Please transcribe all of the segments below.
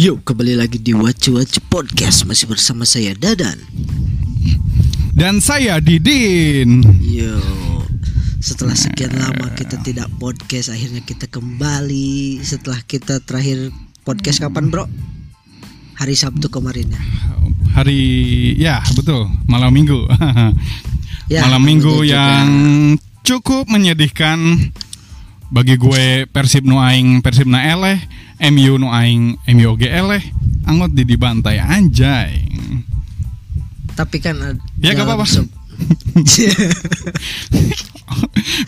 Yuk kembali lagi di Wacu Wacu Podcast. Masih bersama saya Dadan. Dan saya Didin. Yuk Setelah sekian lama kita tidak podcast Akhirnya kita kembali. Setelah kita terakhir podcast kapan bro? Hari Sabtu kemarin ya? Hari ya betul. Malam minggu. Ya, Malam minggu juga- yang cukup menyedihkan Bagi gue Persib nu aing Persib na eleh MU nu aing MU oge eleh Anggot di dibantai anjay Tapi kan ad- Ya, gak apa-apa. se-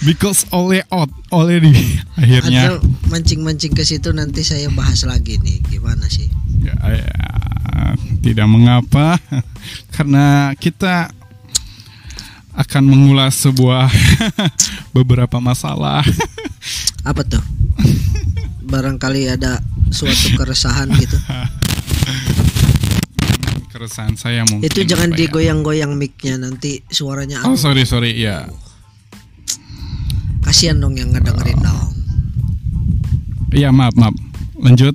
Because oleh out oleh di akhirnya mancing-mancing ke situ nanti saya bahas lagi nih Gimana sih? ya, ya, tidak mengapa karena kita akan mengulas sebuah beberapa masalah Apa tuh? Barangkali ada suatu keresahan gitu. Keresahan saya mungkin Itu jangan ya. digoyang-goyang mic-nya nanti suaranya oh sorry sorry ya kasihan dong yang ngedengerin dong. iya maaf maaf. Lanjut.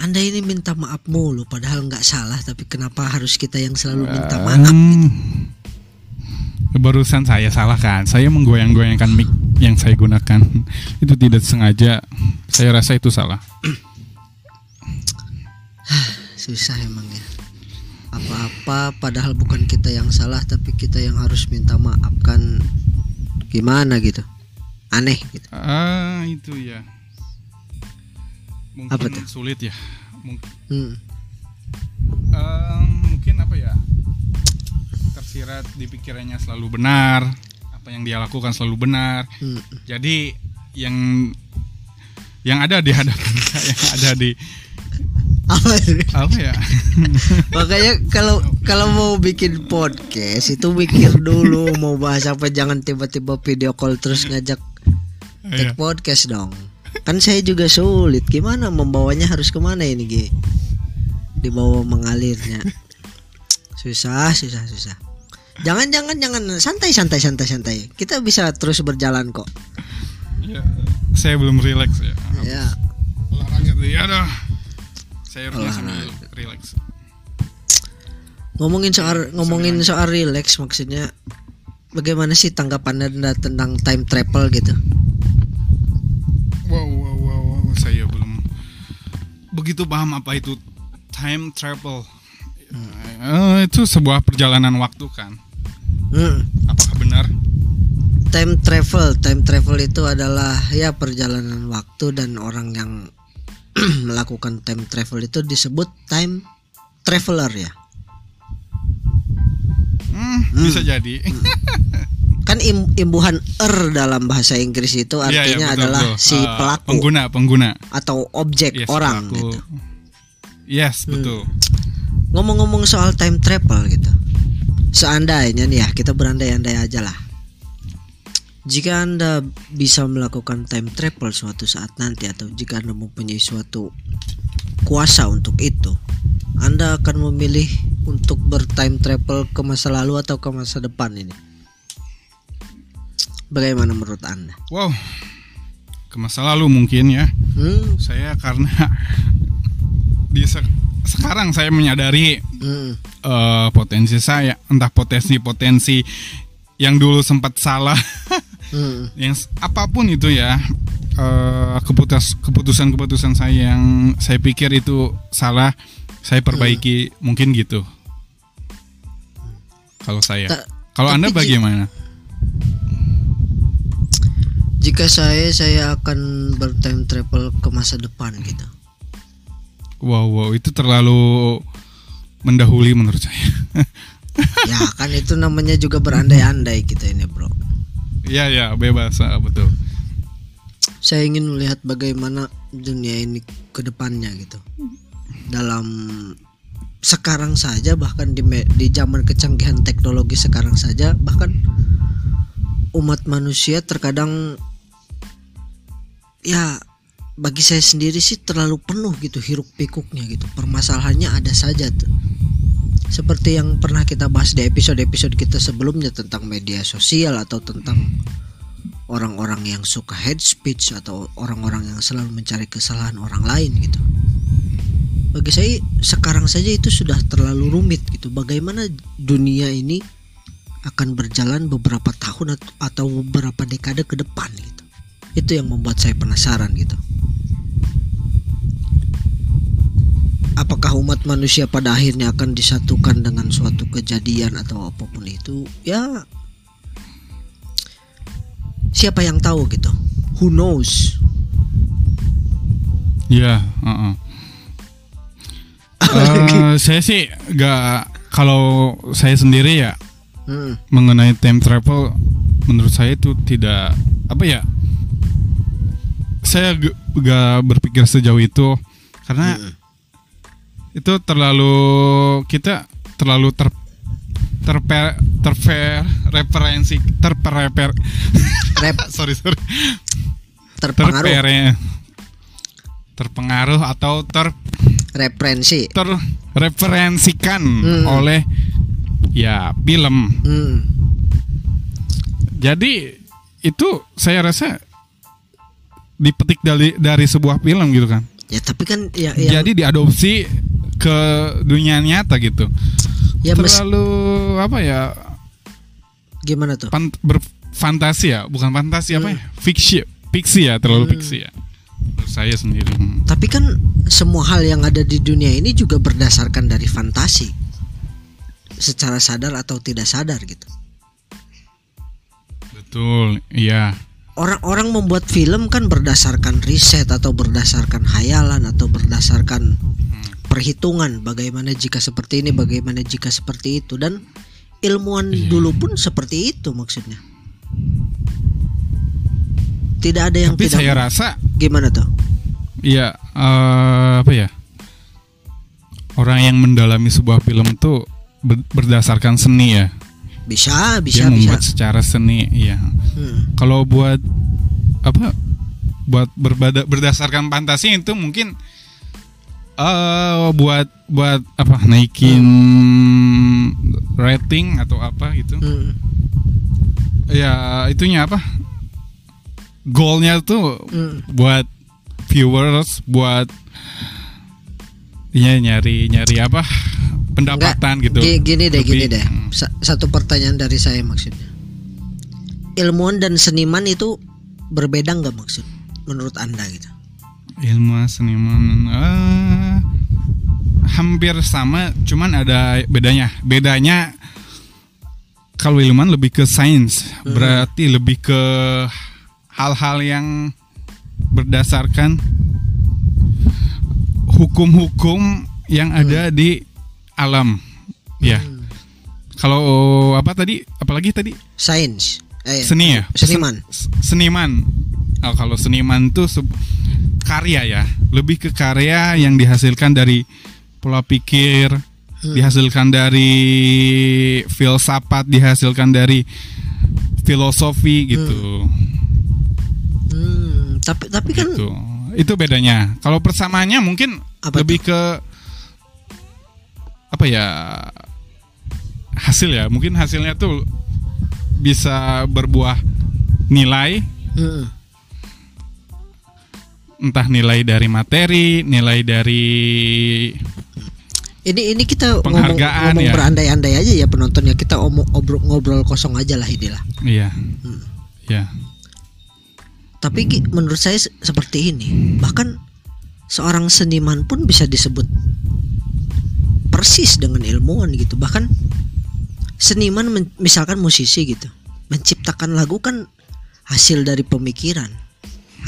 Anda ini minta maaf mulu padahal nggak salah tapi kenapa harus kita yang selalu minta maaf? Hmm, barusan saya salah kan? Saya menggoyang-goyangkan mic yang saya gunakan itu tidak sengaja saya rasa itu salah Susah emang ya. Apa-apa padahal bukan kita yang salah tapi kita yang harus minta maaf kan gimana gitu. Aneh gitu. ah itu ya mungkin Apa tuh? sulit ya Mung- Hmm. Em, mungkin apa ya tersirat di pikirannya selalu benar apa yang dia lakukan selalu benar Hmm. jadi yang yang ada di hadapan yang ada di Apa sih? apa ya Makanya kalau kalau mau bikin podcast itu mikir dulu mau bahas apa jangan tiba-tiba video call terus ngajak Iya. take podcast dong. Kan saya juga sulit. Gimana membawanya harus ke mana ini Gi? Dibawa mengalirnya. Susah, susah, susah. Jangan, jangan, jangan. Santai, santai, santai, santai. Kita bisa terus berjalan kok. Ya, saya belum rileks ya Ya, olahraga tuh ya dah saya Olahraga. rileks ngomongin soal ngomongin soal relax maksudnya bagaimana sih tanggapan Anda tentang time travel gitu? wow, wow wow wow saya belum begitu paham apa itu time travel Eh, itu sebuah perjalanan waktu kan Hmm. apakah benar Time travel, time travel itu adalah ya perjalanan waktu dan orang yang melakukan time travel itu disebut time traveler ya. Hmm, bisa jadi. Kan im- imbuhan er dalam bahasa Inggris itu Iya, iya, artinya betul, adalah betul. si Eh, pelaku pengguna, pengguna. atau objek Yes, orang pelaku. gitu. Yes, betul. Ngomong-ngomong soal time travel gitu. Seandainya nih ya, kita berandai-andai aja lah. Jika Anda bisa melakukan time travel suatu saat nanti atau jika Anda mempunyai suatu kuasa untuk itu, Anda akan memilih untuk bertime travel ke masa lalu atau ke masa depan ini. Bagaimana menurut Anda? Wow. Ke masa lalu mungkin ya. Hmm, Saya karena di sekarang saya menyadari hmm, eh, potensi saya, entah potensi-potensi yang dulu sempat salah, hmm. yang apa pun itu ya. eh, keputus keputusan-keputusan saya yang saya pikir itu salah, saya perbaiki mungkin gitu. Kalau saya. Ta- Kalau Anda bagaimana? Jika saya, saya akan bertime travel ke masa depan gitu. Wow, wow, itu terlalu mendahului menurut saya. ya kan itu namanya juga berandai-andai kita ini bro Iya, ya, bebas, ah, betul. saya ingin melihat bagaimana dunia ini ke depannya gitu dalam sekarang saja bahkan di di zaman kecanggihan teknologi sekarang saja bahkan umat manusia terkadang ya bagi saya sendiri sih terlalu penuh gitu hiruk pikuknya gitu. Permasalahannya ada saja tuh. Seperti yang pernah kita bahas di episode-episode kita sebelumnya tentang media sosial atau tentang orang-orang yang suka head speech atau orang-orang yang selalu mencari kesalahan orang lain gitu. bagi saya sekarang saja itu sudah terlalu rumit gitu. Bagaimana dunia ini akan berjalan beberapa tahun at- atau beberapa dekade ke depan gitu itu yang membuat saya penasaran gitu. Apakah umat manusia pada akhirnya akan disatukan dengan suatu kejadian atau apa pun itu? Ya siapa yang tahu gitu. Who knows? Ya, heeh. Eh, saya sih gak kalau saya sendiri ya Hmm, mengenai time travel menurut saya itu tidak apa ya saya gak berpikir sejauh itu. Karena hmm. itu terlalu kita terlalu ter terpe terpe referensi terpereper Rep, sorry sorry. Terpengaruh. Terpere terpengaruh atau ter referensi. terreferensikan Hmm. oleh ya film. Hmm, Jadi itu saya rasa dipetik dari dari sebuah film gitu kan. ya tapi kan ya ya, Jadi diadopsi ke dunia nyata gitu. ya mes- Terlalu apa ya? gimana tuh Pan, berfantasi ya, bukan fantasi apa Hmm. ya? Fiksi, fiksi ya, terlalu Hmm. fiksi ya. Menurut saya sendiri. Hmm. Tapi kan semua hal yang ada di dunia ini juga berdasarkan dari fantasi. Secara sadar atau tidak sadar gitu. Betul, iya. Orang-orang membuat film kan berdasarkan riset atau berdasarkan hayalan atau berdasarkan perhitungan bagaimana jika seperti ini, bagaimana jika seperti itu dan ilmuwan Iya. dulu pun seperti itu maksudnya. Tidak ada yang Tapi tidak saya rasa gimana tuh? Iya, eh, apa ya? Orang yang mendalami sebuah film ber- berdasarkan seni ya. Bisa, Dia bisa, bisa. membuat secara seni, iya. Hmm. Kalau buat apa? Buat berbada, berdasarkan fantasi itu mungkin eh buat buat apa? Naikin rating atau apa gitu. Hmm. Ya, itunya apa? Goalnya tuh Hmm. buat viewers buat ya nyari nyari apa pendapatan Enggak, gitu gi- Gini deh, gini deh. hmm. Sa- Satu pertanyaan dari saya maksudnya. Ilmuwan dan seniman itu berbeda nggak maksud menurut anda gitu? ilmu seniman eh, hampir sama cuman ada bedanya bedanya kalau ilmuwan lebih ke sains Hmm. berarti lebih ke hal-hal yang berdasarkan hukum-hukum yang ada di alam ya Hmm. Kalau apa tadi? Apalagi tadi Sains. Eh, seni ya? Seniman. Sen- seniman. Oh, kalau seniman tuh karya ya, lebih ke karya yang dihasilkan dari pola pikir, Hmm. dihasilkan dari filsafat, dihasilkan dari filosofi gitu. Hmm, tapi tapi kan Gitu. Itu bedanya. Kalau persamaannya mungkin Apa lebih ke apa ya? Hasil ya, mungkin hasilnya tuh bisa berbuah nilai hmm, entah nilai dari materi, nilai dari ini ini kita ngomong, Penghargaan ngomong ya. berandai-andai aja ya penontonnya kita omong obrol ngobrol kosong aja lah inilah. iya. Hmm. Ya. Tapi menurut saya se- seperti ini. Bahkan seorang seniman pun bisa disebut persis dengan ilmuwan gitu. Bahkan seniman men- misalkan musisi gitu, menciptakan lagu kan hasil dari pemikiran,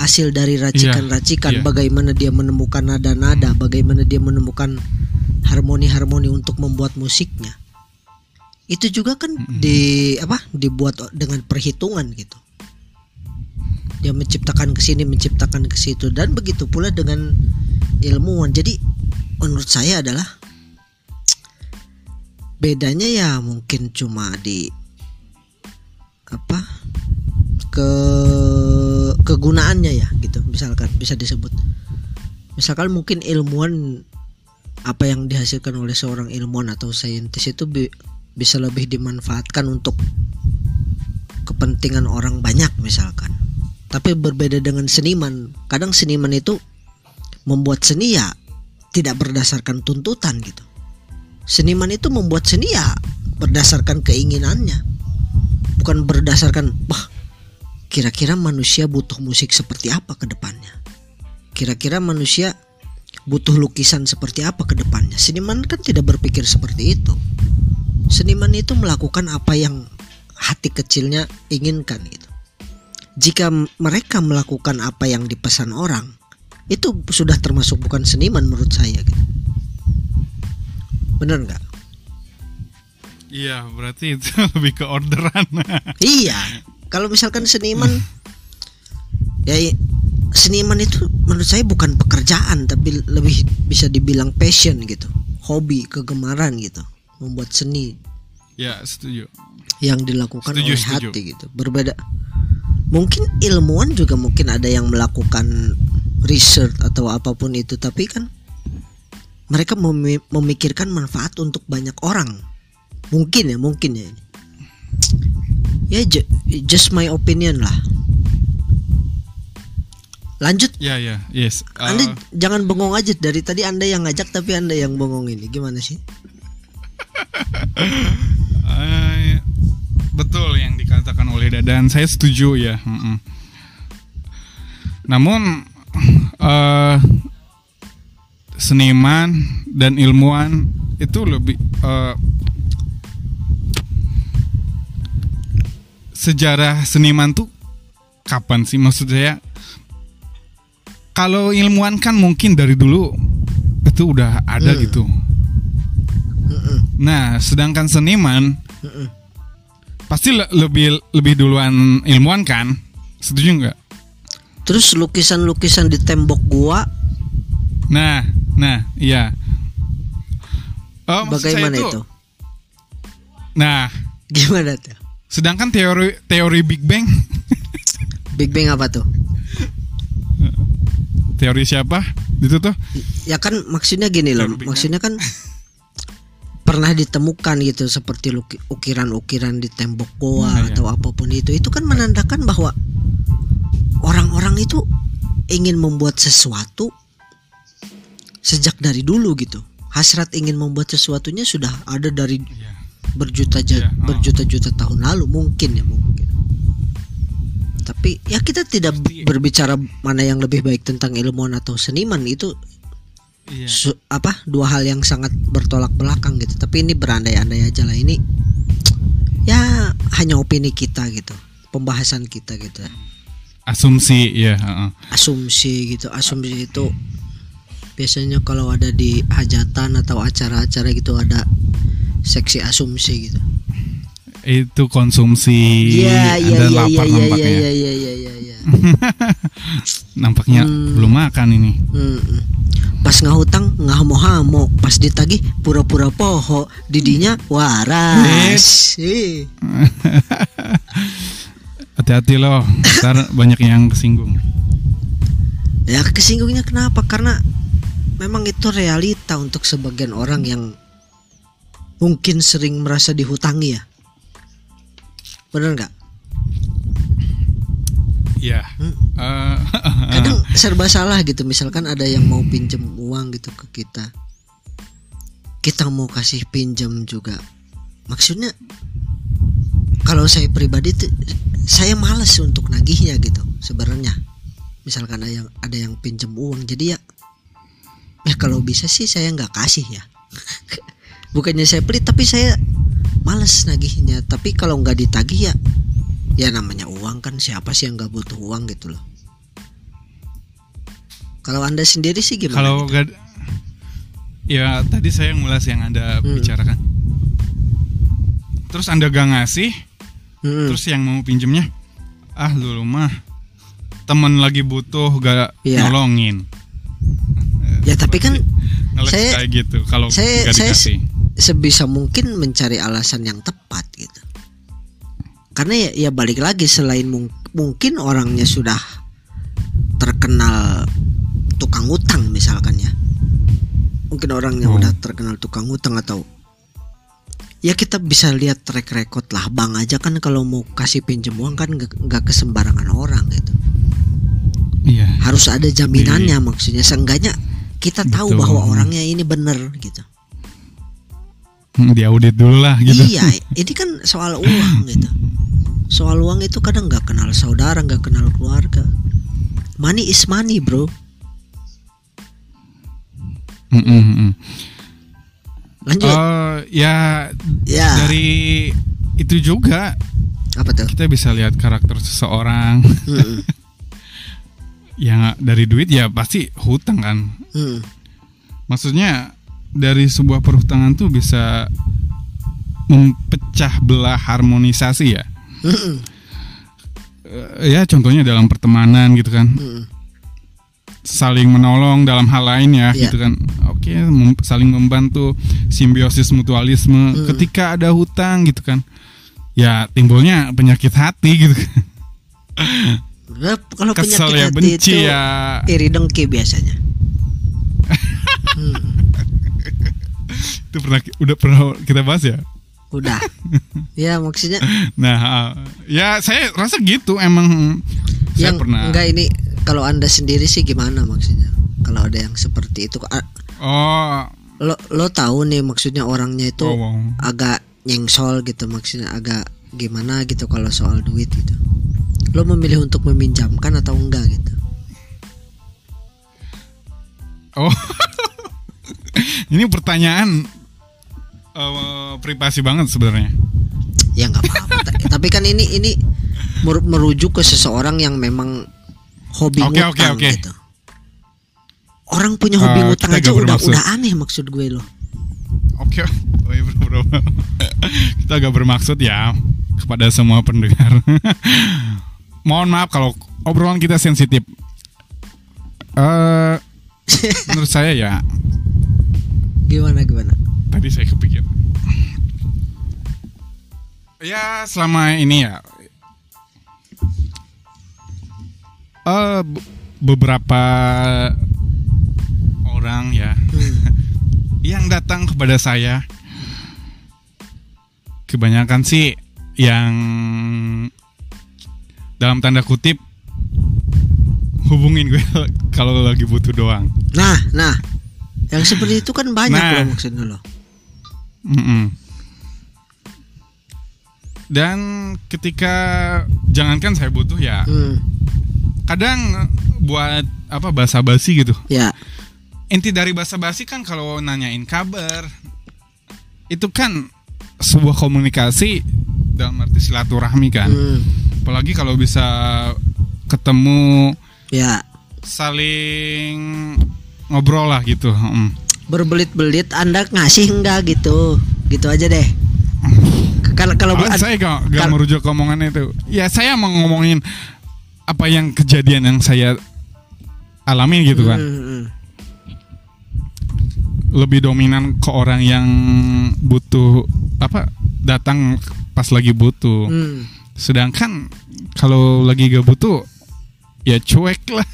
hasil dari racikan-racikan. iya. Bagaimana dia menemukan nada-nada, bagaimana dia menemukan harmoni-harmoni untuk membuat musiknya. Itu juga kan di apa? Dibuat dengan perhitungan gitu dia menciptakan ke sini menciptakan ke situ dan begitu pula dengan ilmuwan jadi menurut saya adalah bedanya ya mungkin cuma di apa ke kegunaannya ya gitu. Misalkan bisa disebut. Misalkan mungkin ilmuwan apa yang dihasilkan oleh seorang ilmuwan atau saintis itu bi- bisa lebih dimanfaatkan untuk kepentingan orang banyak misalkan. Tapi berbeda dengan seniman. Kadang seniman itu membuat seni ya tidak berdasarkan tuntutan gitu. Seniman itu membuat seni ya berdasarkan keinginannya, bukan berdasarkan wah kira-kira manusia butuh musik seperti apa ke depannya. Kira-kira manusia butuh lukisan seperti apa ke depannya. Seniman kan tidak berpikir seperti itu. Seniman itu melakukan apa yang hati kecilnya inginkan gitu. Jika mereka melakukan apa yang dipesan orang, itu sudah termasuk bukan seniman menurut saya gitu. Bener nggak? Iya, berarti itu lebih ke orderan. iya. Kalau misalkan seniman ya seniman itu menurut saya bukan pekerjaan tapi lebih bisa dibilang passion gitu. Hobi, kegemaran gitu. Membuat seni. Ya, setuju. Yang dilakukan Setuju, oleh setuju. hati gitu. Berbeda. Mungkin ilmuwan juga mungkin ada yang melakukan research atau apa pun itu tapi kan mereka memi- memikirkan manfaat untuk banyak orang. Mungkin ya mungkin ya ya ju- just my opinion lah. Lanjut. Ya, ya, yes. anda Uh, jangan bengong aja. Dari tadi anda yang ngajak tapi anda yang bengong ini. Gimana sih? Betul yang dikatakan oleh Dadan, saya setuju ya. mm-mm. Namun eh, seniman dan ilmuwan itu lebih eh, sejarah seniman tuh kapan sih maksud saya? Kalau ilmuwan kan mungkin dari dulu itu udah ada Hmm. gitu. Mm-mm, Nah, sedangkan seniman mm-mm. pasti le- lebih lebih duluan ilmuwan kan? Setuju nggak? terus lukisan-lukisan di tembok gua Nah, nah, iya. Oh, bagaimana itu Nah, gimana tuh? Sedangkan teori teori Big Bang, Big Bang apa tuh? Teori siapa? Itu tuh? Ya kan maksudnya gini loh Teori maksudnya kan pernah ditemukan gitu seperti ukiran-ukiran di tembok goa Nah, iya. atau apa pun itu. Itu kan menandakan bahwa orang-orang itu ingin membuat sesuatu sejak dari dulu gitu hasrat ingin membuat sesuatunya sudah ada dari Iya. berjuta Iya, oh. berjuta-juta tahun lalu mungkin ya mungkin tapi ya kita tidak Pasti. berbicara mana yang lebih baik tentang ilmuwan atau seniman itu Iya. su- apa dua hal yang sangat bertolak belakang gitu tapi ini berandai-andai aja lah ini ya hanya opini kita gitu pembahasan kita gitu Asumsi, ya. heeh. asumsi gitu asumsi itu biasanya kalau ada di hajatan atau acara-acara gitu ada seksi asumsi gitu Itu konsumsi. Anda iya lapar nampaknya. Nampaknya Hmm. belum makan ini. Mm-mm. Pas ngahutang ngahamo-hamo, pas ditagih pura-pura poho, didinya waras. Hati-hati loh, ntar banyak yang kesinggung. Ya kesinggungnya kenapa? Karena memang itu realita untuk sebagian orang yang mungkin sering merasa dihutangi ya. Bener nggak? Iya. Hmm. Eh, Kadang serba salah gitu. Misalkan ada yang mau pinjem uang gitu ke kita, kita mau kasih pinjam juga. Maksudnya kalau saya pribadi tuh saya males untuk nagihnya gitu sebenarnya. Misalkan ada yang ada yang pinjem uang, jadi ya ya kalau bisa sih saya nggak kasih ya. Bukannya saya pelit tapi saya males nagihnya. Tapi kalau nggak ditagih ya ya namanya uang kan siapa sih yang nggak butuh uang gitu loh. Kalau anda sendiri sih gimana? Kalau gitu? gak Ya tadi saya ngulas yang Anda Hmm. bicarakan Terus Anda gak ngasih Mm-mm. Terus yang mau pinjemnya Ah lu mah Temen lagi butuh gak Iya. nolongin ya tapi kan Ngeles saya- kayak gitu Kalau saya- saya- dikasih sebisa mungkin mencari alasan yang tepat gitu. Karena ya, ya balik lagi selain mung- mungkin orangnya sudah terkenal tukang utang misalkan ya. Mungkin orangnya Oh. udah terkenal tukang utang atau ya kita bisa lihat track record lah bang aja kan kalau mau kasih pinjam uang kan nggak nggak ke sembarangan orang gitu Iya harus ada jaminannya maksudnya seenggaknya kita tahu Betul. bahwa orangnya ini bener gitu. Hmm, diaudit dulu lah gitu. Iya, ini kan soal uang gitu. Soal uang itu kadang nggak kenal saudara, nggak kenal keluarga. Money is money, bro. Mm, mm, mm. Lanjut. Eh, ya ya, dari itu juga apa tuh? kita bisa lihat karakter seseorang Mm-mm. Yang dari duit ya pasti hutang kan. Mm. Maksudnya dari sebuah perhutangan tuh bisa mempecah belah harmonisasi ya. Mm-mm. Eh, ya contohnya dalam pertemanan gitu kan. Mm-mm. saling menolong dalam hal lain ya Iya. gitu kan oke mem- saling membantu simbiosis mutualisme Hmm. ketika ada hutang gitu kan ya timbulnya penyakit hati gitu kan Kalau kesel penyakit ya hati benci itu ya iri dengki biasanya. Hmm, itu pernah udah pernah kita bahas ya udah. ya maksudnya nah ya saya rasa gitu emang saya yang pernah enggak ini kalau anda sendiri sih gimana maksudnya? Kalau ada yang seperti itu, oh lo lo tahu nih maksudnya orangnya itu oh, wow. agak nyengsol gitu maksudnya agak gimana gitu kalau soal duit gitu. Lo memilih untuk meminjamkan atau enggak gitu? oh ini pertanyaan eh, privasi banget sebenarnya Ya nggak apa-apa. Ta- Tapi kan ini ini mer- merujuk ke seseorang yang memang hobi Oke, ngutang oke, oke. gitu. Orang punya hobi Eh, ngutang aja udah bermaksud. udah aneh maksud gue loh. Oke, oh, iya, bro, bro. kita agak bermaksud ya kepada semua pendengar. Mohon maaf kalau obrolan kita sensitif. Eh, menurut saya ya Gimana gimana? tadi saya kepikir. Ya selama ini ya, eh be- beberapa orang ya Hmm. yang datang kepada saya kebanyakan sih yang dalam tanda kutip hubungin gue kalau lagi butuh doang. Nah, nah. Yang seperti itu kan banyak Nah. loh maksudnya loh. Mm-mm. Dan ketika jangankan saya butuh ya, Hmm. kadang buat apa basa-basi gitu. Ya. Inti dari basa-basi kan kalau nanyain kabar itu kan sebuah komunikasi dalam arti silaturahmi kan. Hmm. Apalagi kalau bisa ketemu Ya. saling ngobrol lah gitu. Mm. Berbelit-belit Anda ngasih enggak gitu. Gitu aja deh. Kalau kalau Ah, saya gak, gak merujuk omongan itu. Ya saya mau ngomongin apa yang kejadian yang saya alami gitu kan. Hmm, hmm. Lebih dominan ke orang yang butuh apa datang pas lagi butuh. Hmm. Sedangkan kalau lagi gak butuh ya cuek lah.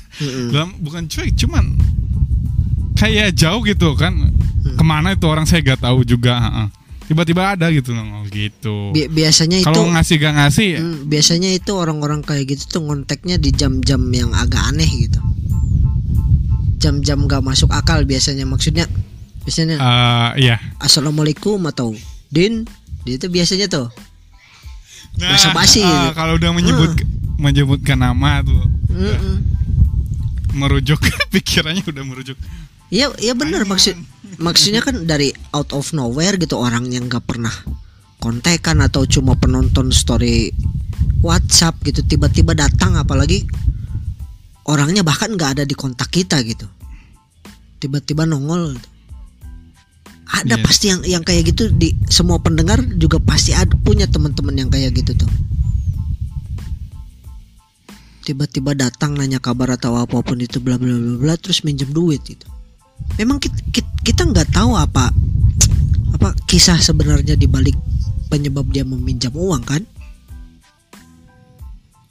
Dalam bukan cuek cuman kayak jauh gitu kan. Hmm. Ke mana itu orang saya gak tahu juga. Tiba-tiba ada gitu loh gitu. Bi- biasanya itu Kalau ngasih gak ngasih Hmm, biasanya itu orang-orang kayak gitu tuh ngonteknya di jam-jam yang agak aneh gitu. Jam-jam gak masuk akal biasanya maksudnya. Biasanya eh, iya. assalamualaikum atau din, itu biasanya tuh. Nah, Basa-basi ah, gitu. kalau udah menyebut menyebutkan nama tuh udah Mm-mm. merujuk pikirannya udah merujuk. Iya, iya benar maksud maksudnya kan dari out of nowhere gitu orang yang gak pernah kontekan atau cuma penonton story WhatsApp gitu tiba-tiba datang apalagi orangnya bahkan nggak ada di kontak kita gitu tiba-tiba nongol gitu. Ada Iya. pasti yang yang kayak gitu di semua pendengar juga pasti ada punya teman-teman yang kayak gitu tuh tiba-tiba datang nanya kabar atau apa pun itu bla bla bla bla terus minjem duit gitu memang kita nggak tahu apa apa kisah sebenarnya di balik penyebab dia meminjam uang kan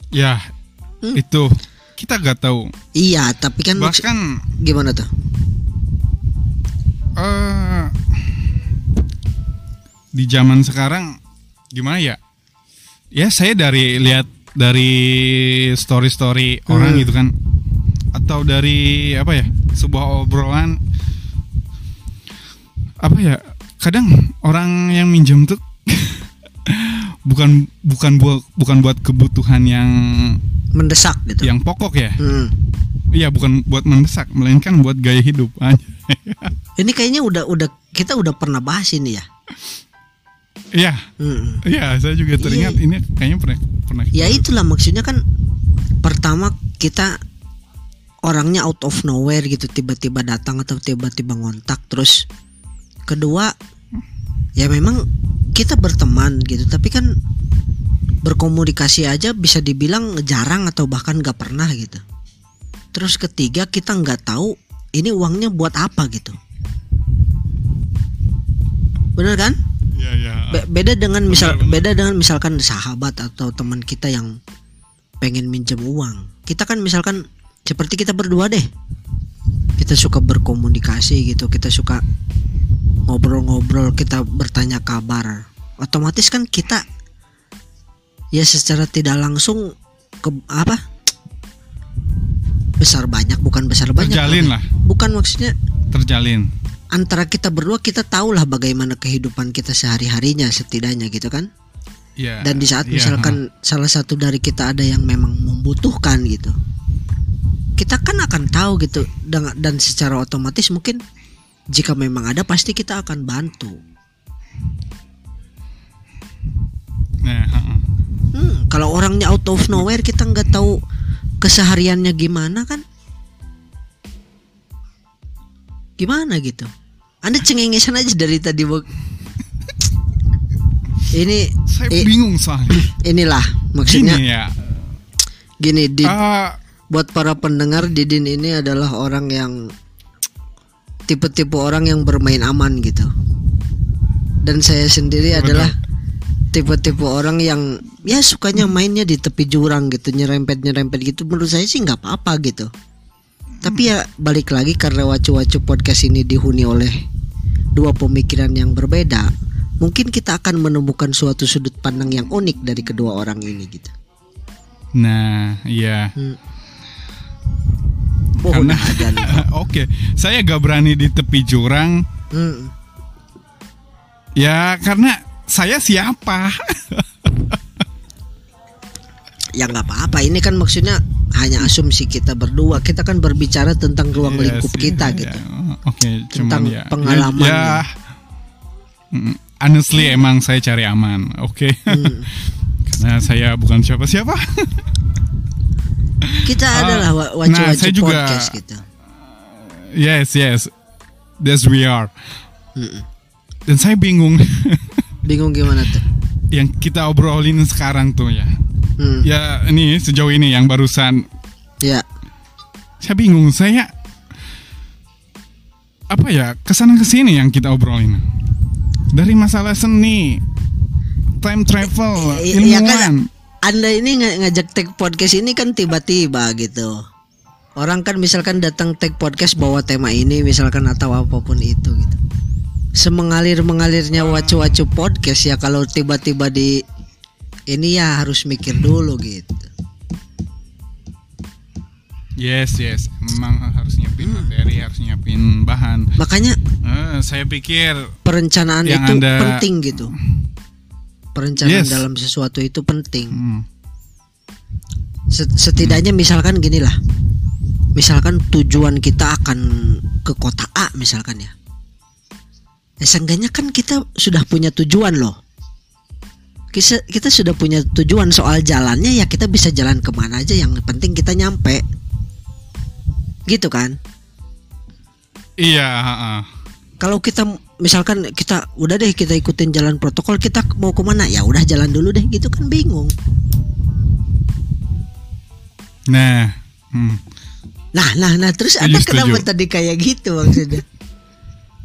Ya, Hmm. itu kita gak tahu. iya tapi kan Bahkan gimana tuh eh di zaman sekarang gimana ya? Ya saya dari lihat dari story-story orang Hmm. gitu kan atau dari apa ya? sebuah obrolan apa ya kadang orang yang minjem tuh bukan bukan buat bukan buat kebutuhan yang mendesak gitu yang pokok ya Hmm. iya bukan buat mendesak melainkan buat gaya hidup aja ini kayaknya udah udah kita udah pernah bahas ini ya iya. Hmm. iya saya juga teringat Iya. ini kayaknya pernah pernah ya itulah maksudnya kan pertama kita orangnya out of nowhere gitu tiba-tiba datang atau tiba-tiba ngontak. Terus kedua ya memang kita berteman gitu tapi kan berkomunikasi aja bisa dibilang jarang atau bahkan nggak pernah gitu. Terus ketiga kita nggak tahu ini uangnya buat apa gitu. Bener kan iya iya. Be- beda dengan misal Benar, benar. beda dengan misalkan sahabat atau teman kita yang pengen minjem uang. Kita kan misalkan seperti kita berdua deh. Kita suka berkomunikasi gitu kita suka ngobrol-ngobrol kita bertanya kabar. Otomatis kan kita ya secara tidak langsung ke apa? Besar banyak bukan besar banyak terjalin lah. bukan maksudnya terjalin antara kita berdua kita tahulah bagaimana kehidupan kita sehari harinya setidaknya gitu kan? Iya. dan di saat iya, misalkan salah satu dari kita ada yang memang membutuhkan gitu. Kita kan akan tahu gitu. Dan, dan secara otomatis mungkin jika memang ada pasti kita akan bantu. Nah, heeh. hmm, kalau orangnya out of nowhere kita nggak tahu kesehariannya gimana kan gimana gitu? Anda cengengesan aja dari tadi ini saya eh, bingung soalnya. inilah maksudnya. Gini ya. Gini di ah, buat para pendengar Didin ini adalah orang yang tipe-tipe orang yang bermain aman gitu. Dan saya sendiri Betul. adalah tipe-tipe orang yang ya sukanya mainnya di tepi jurang gitu nyerempet nyerempet gitu. Menurut saya sih nggak apa-apa gitu tapi ya balik lagi karena wacu-wacu podcast ini dihuni oleh dua pemikiran yang berbeda mungkin kita akan menemukan suatu sudut pandang yang unik dari kedua orang ini gitu. Nah iya. Oh Karena- oke saya gak berani di tepi jurang. Hmm. ya karena saya siapa? Ya nggak apa-apa. Ini kan maksudnya hanya asumsi kita berdua. Kita kan berbicara tentang ruang Iya lingkup sih, kita ya. gitu. Oke Tentang cuman ya. pengalaman. Ya, ya. Honestly emang saya cari aman. Oke. Hmm. karena saya bukan siapa-siapa. Kita Ah, adalah wa- nah, saya juga- podcast gitu yes yes. That's we are. Dan saya bingung. Bingung gimana tuh? Yang kita obrolin sekarang tuh ya Hmm, ya ini sejauh ini yang barusan. Ya. Saya bingung saya apa ya ke sana ke sini yang kita obrolin? Dari masalah seni time travel I- kan, ilmuwan. Anda ini ng- ngajak tag podcast ini kan tiba-tiba gitu. Orang kan misalkan datang tag podcast bawa tema ini misalkan atau apa pun itu gitu. Semengalir mengalirnya wacu-wacu podcast ya kalau tiba-tiba di ini ya harus mikir dulu gitu. Yes yes. Memang harus nyiapin Hmm. materi harus nyiapin bahan. Makanya Eh, saya pikir perencanaan Yang itu Anda- penting gitu. Perencanaan Yes. dalam sesuatu itu penting. Hmm, Set- setidaknya misalkan gini lah. Misalkan tujuan kita akan ke kota A misalkan ya. Ya seenggaknya kan kita sudah punya tujuan loh kita, kita sudah punya tujuan soal jalannya ya kita bisa jalan ke mana aja yang penting kita nyampe gitu kan iya heeh. kalau kita misalkan kita udah deh kita ikutin jalan protokol kita mau ke mana ya udah jalan dulu deh gitu kan bingung nah hmm. Nah, nah, nah, terus ada kenapa setuju. tadi kayak gitu maksudnya?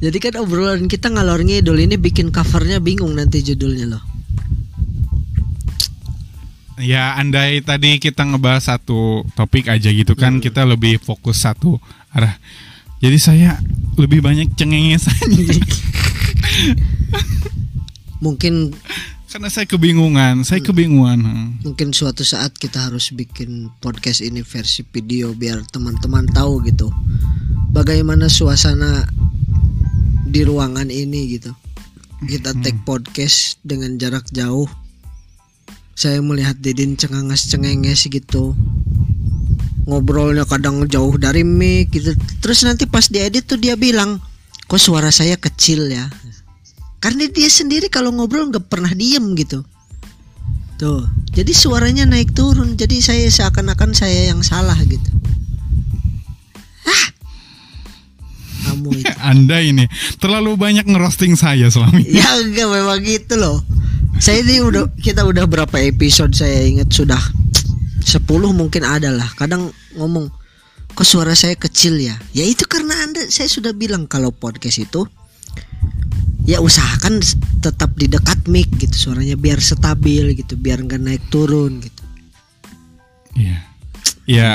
Jadi kan obrolan kita ngalor ngidul ini bikin covernya bingung nanti judulnya loh. Ya andai tadi kita ngebahas satu topik aja gitu kan Hmm. kita lebih fokus satu arah jadi saya lebih banyak cengengesannya Mungkin karena saya kebingungan saya kebingungan hmm. mungkin suatu saat kita harus bikin podcast ini versi video biar teman-teman tahu gitu bagaimana suasana di ruangan ini gitu. Kita take podcast dengan jarak jauh. Saya melihat Didin cengangas cengenges gitu. Ngobrolnya kadang jauh dari mic gitu. Terus nanti pas diedit tuh dia bilang, "Kok suara saya kecil ya?" Karena dia sendiri kalau ngobrol nggak pernah diem gitu. Tuh, jadi suaranya naik turun. Jadi saya seakan-akan saya yang salah gitu. Ah, kamu itu. Anda ini terlalu banyak ngerosting saya selama ini. ya enggak memang gitu loh. Saya ini udah kita udah berapa episode saya ingat sudah 10 mungkin ada lah. Kadang ngomong kok suara saya kecil ya. Ya itu karena Anda saya sudah bilang kalau podcast itu ya usahakan tetap di dekat mic gitu suaranya biar stabil gitu biar nggak naik turun gitu Iya. Iya.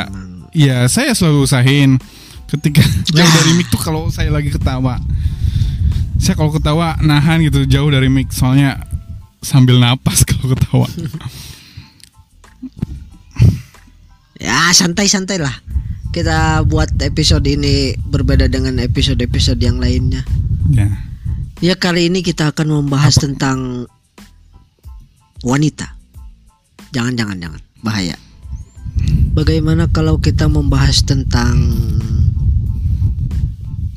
Iya, saya selalu usahain ketika jauh dari mic tuh kalau saya lagi ketawa. Saya kalau ketawa nahan gitu jauh dari mic soalnya sambil napas kalau ketawa. ya santai-santai lah kita buat episode ini berbeda dengan episode-episode yang lainnya ya. Ya kali ini kita akan membahas tentang wanita. Jangan jangan jangan bahaya. Bagaimana kalau kita membahas tentang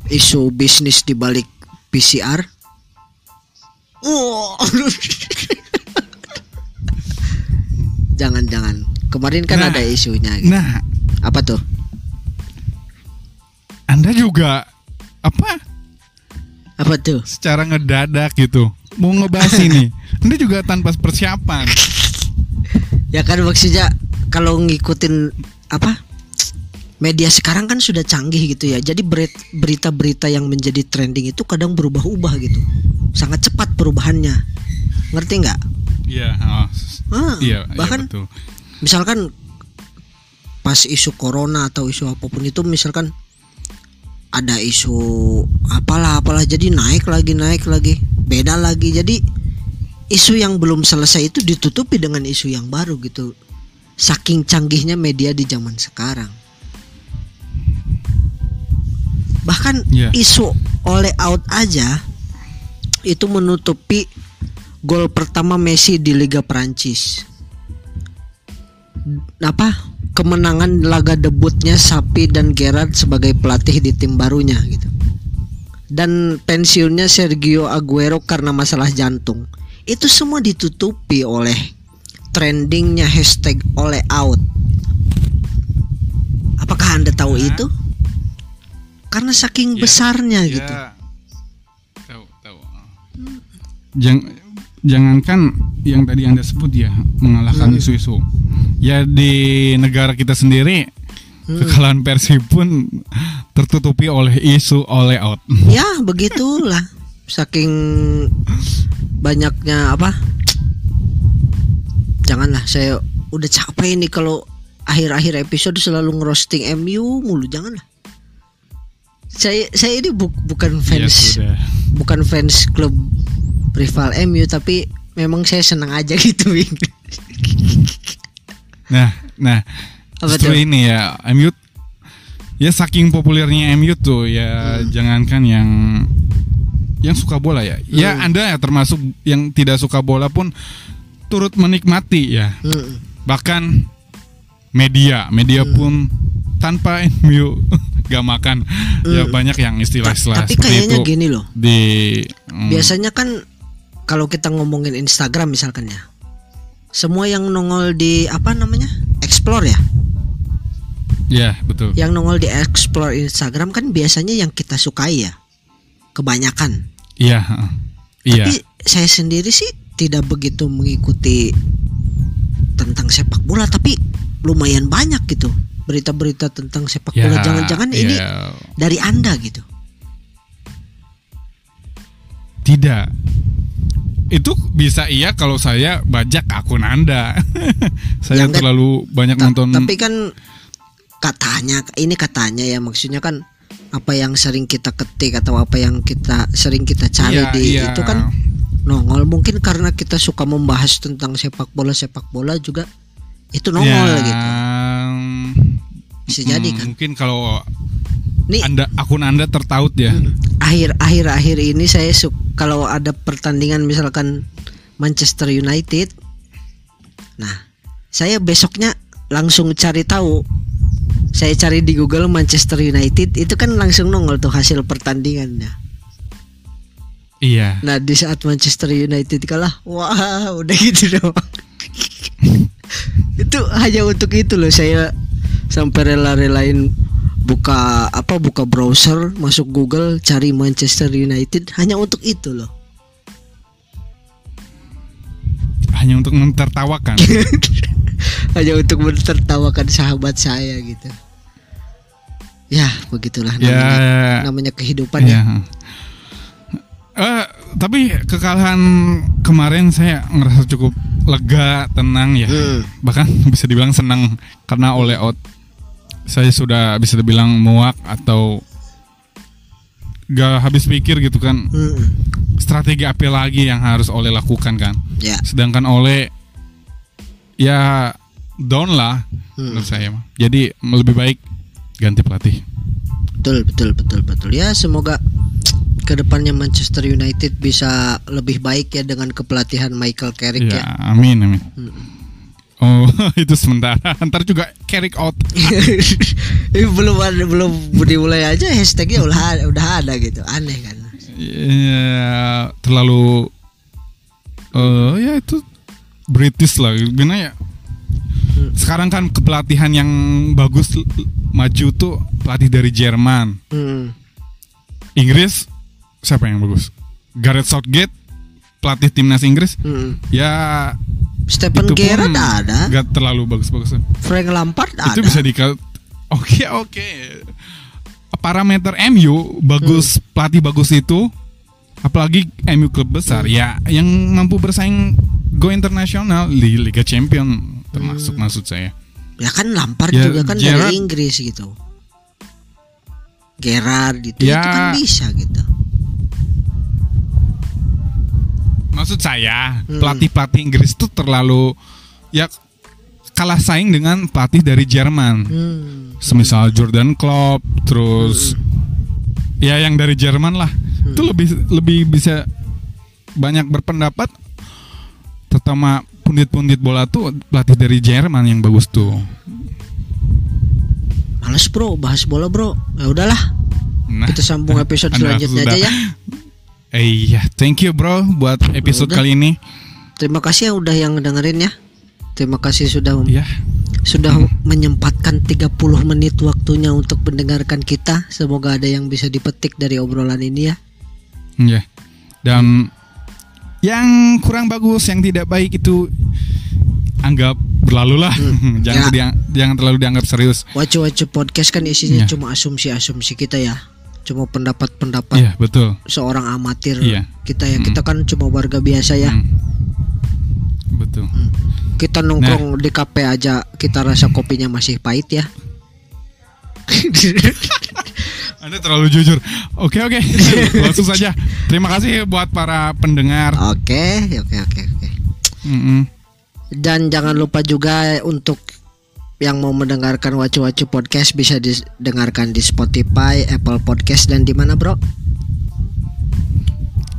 isu bisnis di balik PCR? Oh. jangan jangan. Kemarin kan Nah. ada isunya. Gitu. Nah, Apa tuh? Anda juga apa Apa tuh? secara ngedadak gitu mau ngebahas ini. Anda juga tanpa persiapan. Ya kan maksudnya kalau ngikutin apa media sekarang kan sudah canggih gitu ya. Jadi berita-berita yang menjadi trending itu kadang berubah-ubah gitu. Sangat cepat perubahannya. Ngerti nggak? Iya, oh, Ah, iya, iya bahkan betul. misalkan pas isu corona atau isu apa pun itu misalkan ada isu apalah apalah jadi naik lagi naik lagi beda lagi jadi isu yang belum selesai itu ditutupi dengan isu yang baru gitu saking canggihnya media di zaman sekarang bahkan Iya. isu oleh out aja itu menutupi gol pertama Messi di Liga Prancis apa kemenangan laga debutnya Sapi dan Gerrard sebagai pelatih di tim barunya gitu. Dan pensiunnya Sergio Aguero karena masalah jantung. Itu semua ditutupi oleh trendingnya hashtag oleh out. Apakah Anda tahu Hah? itu? Karena saking Ya, besarnya Ya, gitu. Jang, jangankan yang tadi Anda sebut ya mengalahkan Hmm. isu-isu. Ya di negara kita sendiri Hmm. kekalahan Persib pun tertutupi oleh isu oleh out. Ya, begitulah. Saking banyaknya apa? Janganlah saya udah capek ini kalau akhir-akhir episode selalu ngerosting MU mulu, janganlah. Saya saya ini bu- bukan Ya fans sudah. bukan fans klub rival MU tapi memang saya senang aja gitu. Wing. Nah, nah Apa justru tuh? ini ya MU ya saking populernya MU tuh ya Hmm. jangankan yang yang suka bola ya. Ya Hmm. Anda ya termasuk yang tidak suka bola pun turut menikmati ya. Hmm. Bahkan media, media Hmm. pun tanpa MU gak makan. Ya Hmm. banyak yang Ta- istilah-istilah tapi seperti kayaknya itu gini loh. di hmm, Biasanya kan kalau kita ngomongin Instagram misalkan ya. Semua yang nongol di apa namanya? Explore ya. ya betul. Yang nongol di Explore Instagram kan biasanya yang kita sukai ya. Kebanyakan. Iya. Iya. Tapi saya sendiri sih tidak begitu mengikuti tentang sepak bola tapi lumayan banyak gitu berita-berita tentang sepak Ya, bola. Jangan-jangan ini ya, dari Anda gitu. Tidak. Itu bisa iya kalau saya bajak akun Anda. saya Ya, terlalu banyak Ta- nonton Tapi kan katanya ini katanya ya maksudnya kan apa yang sering kita ketik atau apa yang kita sering kita cari Iya, di iya. itu kan nongol mungkin karena kita suka membahas tentang sepak bola sepak bola juga itu nongol Ya, gitu bisa jadi mm, kan Mungkin kalau Nih. Anda akun Anda tertaut ya. akhir akhir akhir ini saya su- kalau ada pertandingan misalkan Manchester United nah saya besoknya langsung cari tahu. Saya cari di Google Manchester United itu kan langsung nongol tuh hasil pertandingannya. Iya. nah di saat Manchester United kalah wah udah gitu doang. Itu hanya untuk itu loh saya sampai rela-relain buka apa buka browser masuk Google cari Manchester United hanya untuk itu loh Hanya untuk mentertawakan. hanya untuk mentertawakan sahabat saya gitu ya begitulah ya. namanya namanya kehidupan ya ya. Eh, tapi kekalahan kemarin saya ngerasa cukup lega, tenang ya. Hmm. Bahkan bisa dibilang senang karena oleh out saya sudah bisa dibilang muak atau gak habis pikir gitu kan Hmm. strategi apa lagi yang harus oleh lakukan kan ya sedangkan oleh ya down lah Hmm. menurut saya mah. jadi lebih baik ganti pelatih betul betul betul betul ya semoga ke depannya Manchester United bisa lebih baik ya dengan kepelatihan Michael Carrick ya ya amin amin Hmm. Oh itu sementara ntar juga carry out. Ini belum ada belum dimulai aja hashtagnya udah ada- udah ada gitu. Aneh kan? Ya terlalu eh ya itu British lah. Gimana ya? Sekarang kan kepelatihan yang bagus maju tuh pelatih dari Jerman. Hmm. Inggris siapa yang bagus? Gareth Southgate pelatih timnas Inggris. Hmm. ya Stephen itu Gerrard ada. gak terlalu bagus-bagus Frank Lampard ada. itu bisa dikal oke oke. Parameter MU bagus Hmm. pelatih bagus itu. Apalagi MU klub besar ya yang mampu bersaing go internasional di Liga Champion termasuk Hmm. maksud saya. Ya kan Lampard Ya, juga kan Gerrard- dari Inggris gitu. Gerard gitu Ya. itu kan bisa gitu maksud saya Hmm. pelatih pelatih Inggris itu terlalu ya kalah saing dengan pelatih dari Jerman. Hmm. semisal Jordan Klopp terus ya yang dari Jerman lah. Itu lebih lebih bisa banyak berpendapat terutama pundit-pundit bola tuh pelatih dari Jerman yang bagus tuh. Males bro bahas bola bro. Ya udahlah. Nah kita sambung episode Anda selanjutnya aja ya eh iya thank you bro buat episode Udah. kali ini. Terima kasih yang udah yang dengerin ya. Terima kasih sudah ya sudah menyempatkan 30 menit waktunya untuk mendengarkan kita. Semoga ada yang bisa dipetik dari obrolan ini ya. Ya dan yang kurang bagus yang tidak baik itu anggap berlalu lah. Jangan Ya. diang- jangan terlalu dianggap serius. Wacu-wacu podcast kan isinya Iya. cuma asumsi-asumsi kita ya cuma pendapat-pendapat Iya betul. seorang amatir Iya. kita ya. Kita kan cuma warga biasa ya. Hmm. betul. Kita nongkrong di kafe aja kita rasa kopinya masih pahit ya. Anda terlalu jujur. Oke oke, langsung saja. Terima kasih buat para pendengar. oke oke oke oke. Dan jangan lupa juga untuk yang mau mendengarkan wacu-wacu podcast bisa didengarkan di Spotify, Apple Podcast dan di mana bro?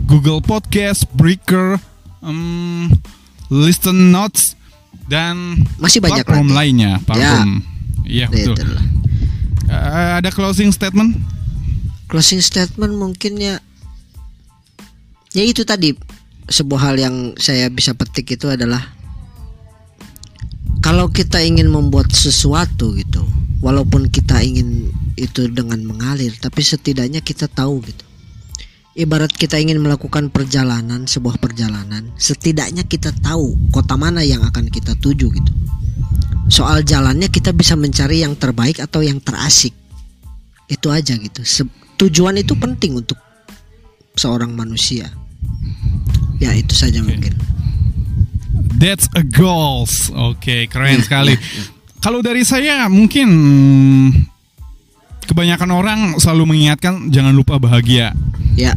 Google Podcast, Breaker, em, Listen Notes, dan Masih banyak platform lagi. lainnya. Platform. Iya betul. Eh, ada closing statement? Closing statement mungkin ya ya itu tadi sebuah hal yang saya bisa petik itu adalah kalau kita ingin membuat sesuatu gitu walaupun kita ingin itu dengan mengalir tapi setidaknya kita tahu gitu. Ibarat kita ingin melakukan perjalanan sebuah perjalanan setidaknya kita tahu kota mana yang akan kita tuju gitu. Soal jalannya kita bisa mencari yang terbaik atau yang terasik. Itu aja gitu. Se- tujuan itu penting untuk seorang manusia. Ya itu saja mungkin That's a goals. Oke, keren Ya, sekali. ya, ya. Kalau dari saya mungkin kebanyakan orang selalu mengingatkan jangan lupa bahagia. ya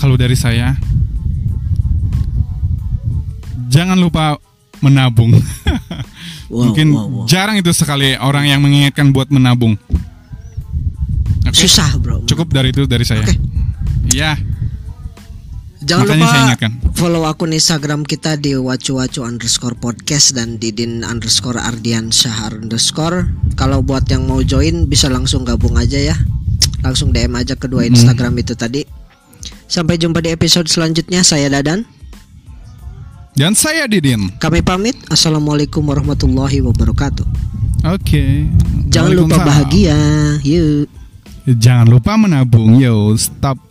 Kalau dari saya jangan lupa menabung. wow, mungkin wow, wow. jarang itu sekali orang yang mengingatkan buat menabung. Oke. Susah bro. Cukup dari itu dari saya. Oke. Iya. Jangan Makanya lupa saya ingatkan. follow akun Instagram kita di wacu-wacu underscore podcast dan didin underscore ardian syahar underscore. Kalau buat yang mau join bisa langsung gabung aja ya. Langsung DM aja kedua Hmm. Instagram itu tadi. Sampai jumpa di episode selanjutnya. Saya Dadan. Dan saya Didin. Kami pamit. Assalamualaikum warahmatullahi wabarakatuh. Oke. Jangan lupa bahagia. Yuk. Jangan lupa menabung. Yo, stop.